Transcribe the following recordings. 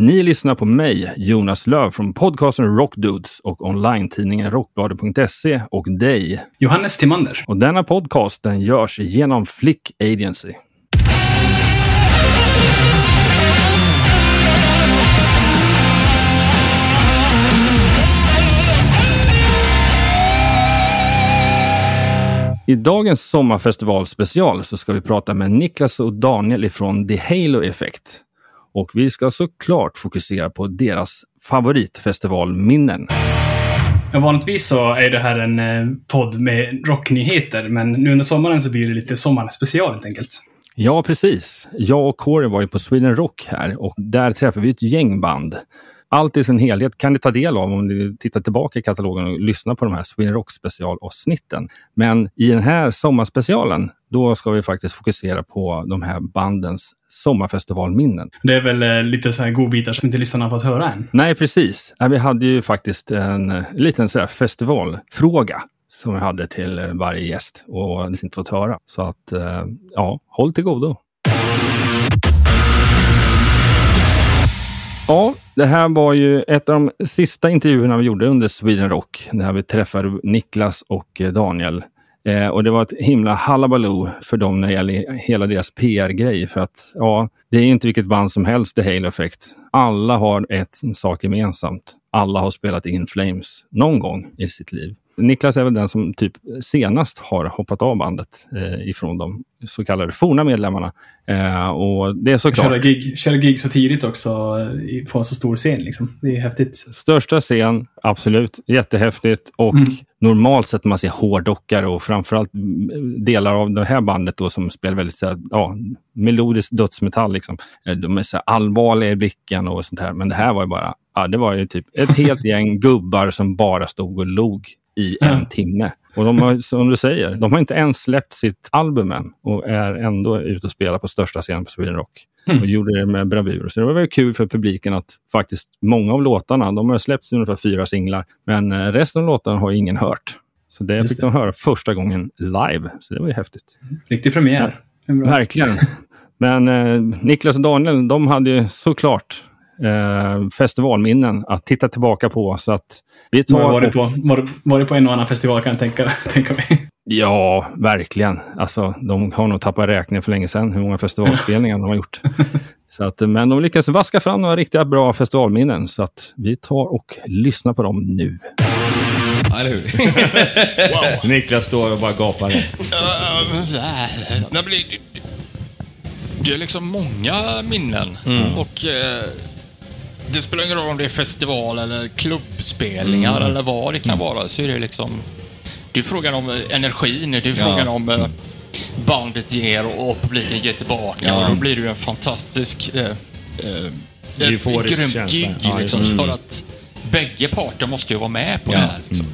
Ni lyssnar på mig, Jonas Löv från podcasten Rockdudes och online-tidningen Rockbladet.se och dig. Johannes Timander. Och denna podcast den görs genom Flick Agency. I dagens sommarfestival special så ska vi prata med Niklas och Daniel ifrån The Halo Effect. Och vi ska såklart fokusera på deras favoritfestivalminnen. Ja, vanligtvis så är det här en eh, podd med rocknyheter, men nu under sommaren så blir det lite sommarspecial helt enkelt. Ja, precis. Jag och Corey var ju på Sweden Rock här och där träffade vi ett gäng band. Allt i sin helhet kan ni ta del av om ni tittar tillbaka i katalogen och lyssnar på de här Sweden Rock specialavsnitten. Men i den här sommarspecialen, då ska vi faktiskt fokusera på de här bandens sommarfestivalminnen. Det är väl eh, lite så här godbitar som inte lyssnarna har fått höra än. Nej, precis. Vi hade ju faktiskt en eh, liten så festivalfråga som vi hade till eh, varje gäst och inte fått höra. Så att, ja, håll till godo. Ja, det här var ju ett av de sista intervjuerna vi gjorde under Sweden Rock, när vi träffade Niklas och eh, Daniel. Eh, och det var ett himla halabaloo för dem när det gäller hela deras PR-grej. För att ja, det är inte vilket band som helst, The Halo Effect. Alla har ett en sak gemensamt. Alla har spelat In Flames någon gång i sitt liv. Niklas är väl den som typ senast har hoppat av bandet eh, ifrån de så kallade forna medlemmarna. Eh, och det är såklart... Köra gig, köra gig så tidigt också eh, på en så stor scen. Liksom. Det är häftigt. Största scen, absolut. Jättehäftigt. Och Mm. normalt sett när man ser hårdrockare och framförallt mm, delar av det här bandet då som spelar väldigt så här, ja, melodisk dödsmetall. Liksom. Eh, De är så allvarliga i blicken och sånt här. Men det här var ju bara, ja, det var ju typ ett helt gäng gubbar som bara stod och log i en Ja. timme. Och de har, som du säger, de har inte ens släppt sitt album än och är ändå ute och spelar på största scenen på Sweden Rock. Mm. Och gjorde det med bravur. Så det var väldigt kul för publiken att faktiskt många av låtarna, de har släppts i ungefär fyra singlar, men eh, resten av låtarna har ingen hört. Så det Just fick det. de höra första gången live. Så det var ju häftigt. Riktig premiär. Bra. Verkligen. Men eh, Niklas och Daniel, de hade ju såklart eh, festivalminnen att titta tillbaka på. Så att vi tar... varit på, var, varit på en och annan festival kan jag tänka, tänka mig. Ja, verkligen. Alltså, de har nog tappat räkningen för länge sedan hur många festivalspelningar de har gjort. Så att, men de lyckas vaska fram några riktigt bra festivalminnen. Så att vi tar och lyssnar på dem nu. Eller hur? Niklas står och bara gapar. Men det, det är liksom många minnen. Och eh, det spelar ingen roll om det är festival eller klubbspelningar eller vad det kan vara. Så är det liksom... Det är frågan om eh, energin, det är frågan om eh, bandet ger och, publiken ger tillbaka. Ja. Och då blir det ju en fantastisk... Eh, eh, ett grymt känsla. gig. Ja, liksom, det. För att bägge parter måste ju vara med på Ja. det här. Liksom.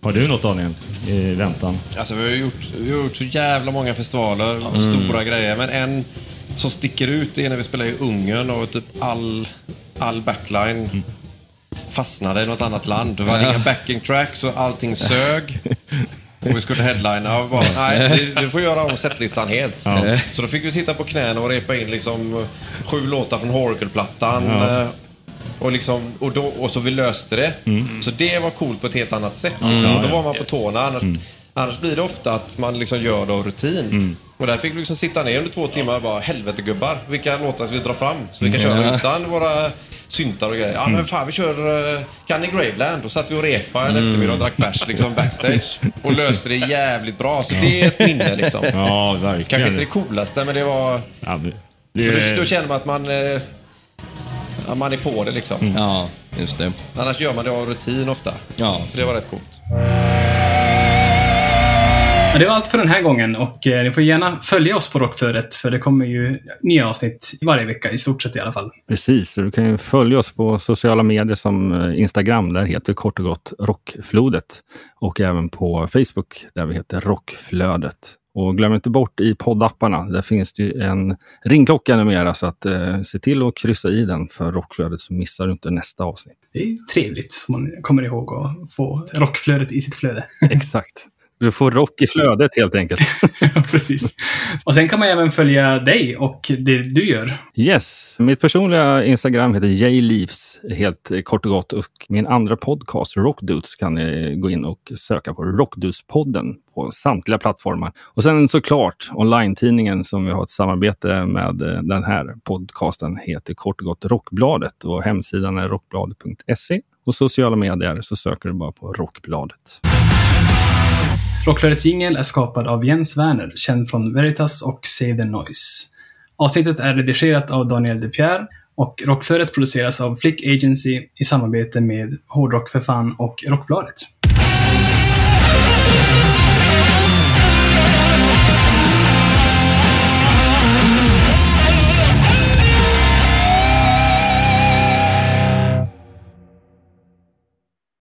Har du något Daniel i väntan? Alltså vi har gjort, vi har gjort så jävla många festivaler och stora grejer. Men en som sticker ut är när vi spelade i Ungern och typ all, all backline fastnade i något annat land. Det var inga backing tracks och allting sög. Och vi skulle headlina och bara, nej, vi, vi får göra om setlistan helt. Ja. Så då fick vi sitta på knäna och repa in liksom sju låtar från Horacle-plattan. Ja. eh, Och, liksom, och, då, och så vi löste det. Så det var coolt på ett helt annat sätt. Liksom. Ja, då ja. var man på tårna. Annars, annars blir det ofta att man liksom gör det av rutin. Och där fick vi liksom sitta ner under två timmar och bara helvete gubbar, vilka låtar ska vi dra fram? Så vi kan köra utan våra syntar och grejer. Ja men fan vi kör uh, Canny Graveland. Då satt vi och repade en eftermiddag och drack bärs liksom backstage. Och löste det jävligt bra. Så det är ett minne liksom. Ja, Kanske verkligen. inte det coolaste men det var... Ja, det, För då, då känner man att man... eh, ja, man är på det liksom. Ja, just det. Annars gör man det av rutin ofta. Ja. Så det var rätt coolt. Det var allt för den här gången och eh, ni får gärna följa oss på Rockflödet för det kommer ju nya avsnitt varje vecka i stort sett i alla fall. Precis, så du kan ju följa oss på sociala medier som eh, Instagram, där heter kort och gott Rockflodet. Och även på Facebook där vi heter Rockflödet. Och glöm inte bort i poddapparna, där finns det ju en ringklocka numera så att eh, se till att kryssa i den för Rockflödet så missar du inte nästa avsnitt. Det är trevligt så man kommer ihåg att få rockflödet i sitt flöde. Exakt. Du får rock i flödet helt enkelt. Precis. Och sen kan man även följa dig och det du gör. Yes, mitt personliga Instagram heter jleaves helt kort och gott och min andra podcast Rockdudes kan ni gå in och söka på Rockdudespodden på samtliga plattformar. Och sen såklart online-tidningen som vi har ett samarbete med eh, den här podcasten heter kort och gott Rockbladet och hemsidan är rockbladet.se och sociala medier så söker du bara på Rockbladet. Rockflödets jingel är skapad av Jens Werner, känd från Veritas och Save the Noise. Avsnittet är redigerat av Daniel De Pierre och Rockflödet produceras av Flick Agency i samarbete med Hårdrock för fan och Rockbladet.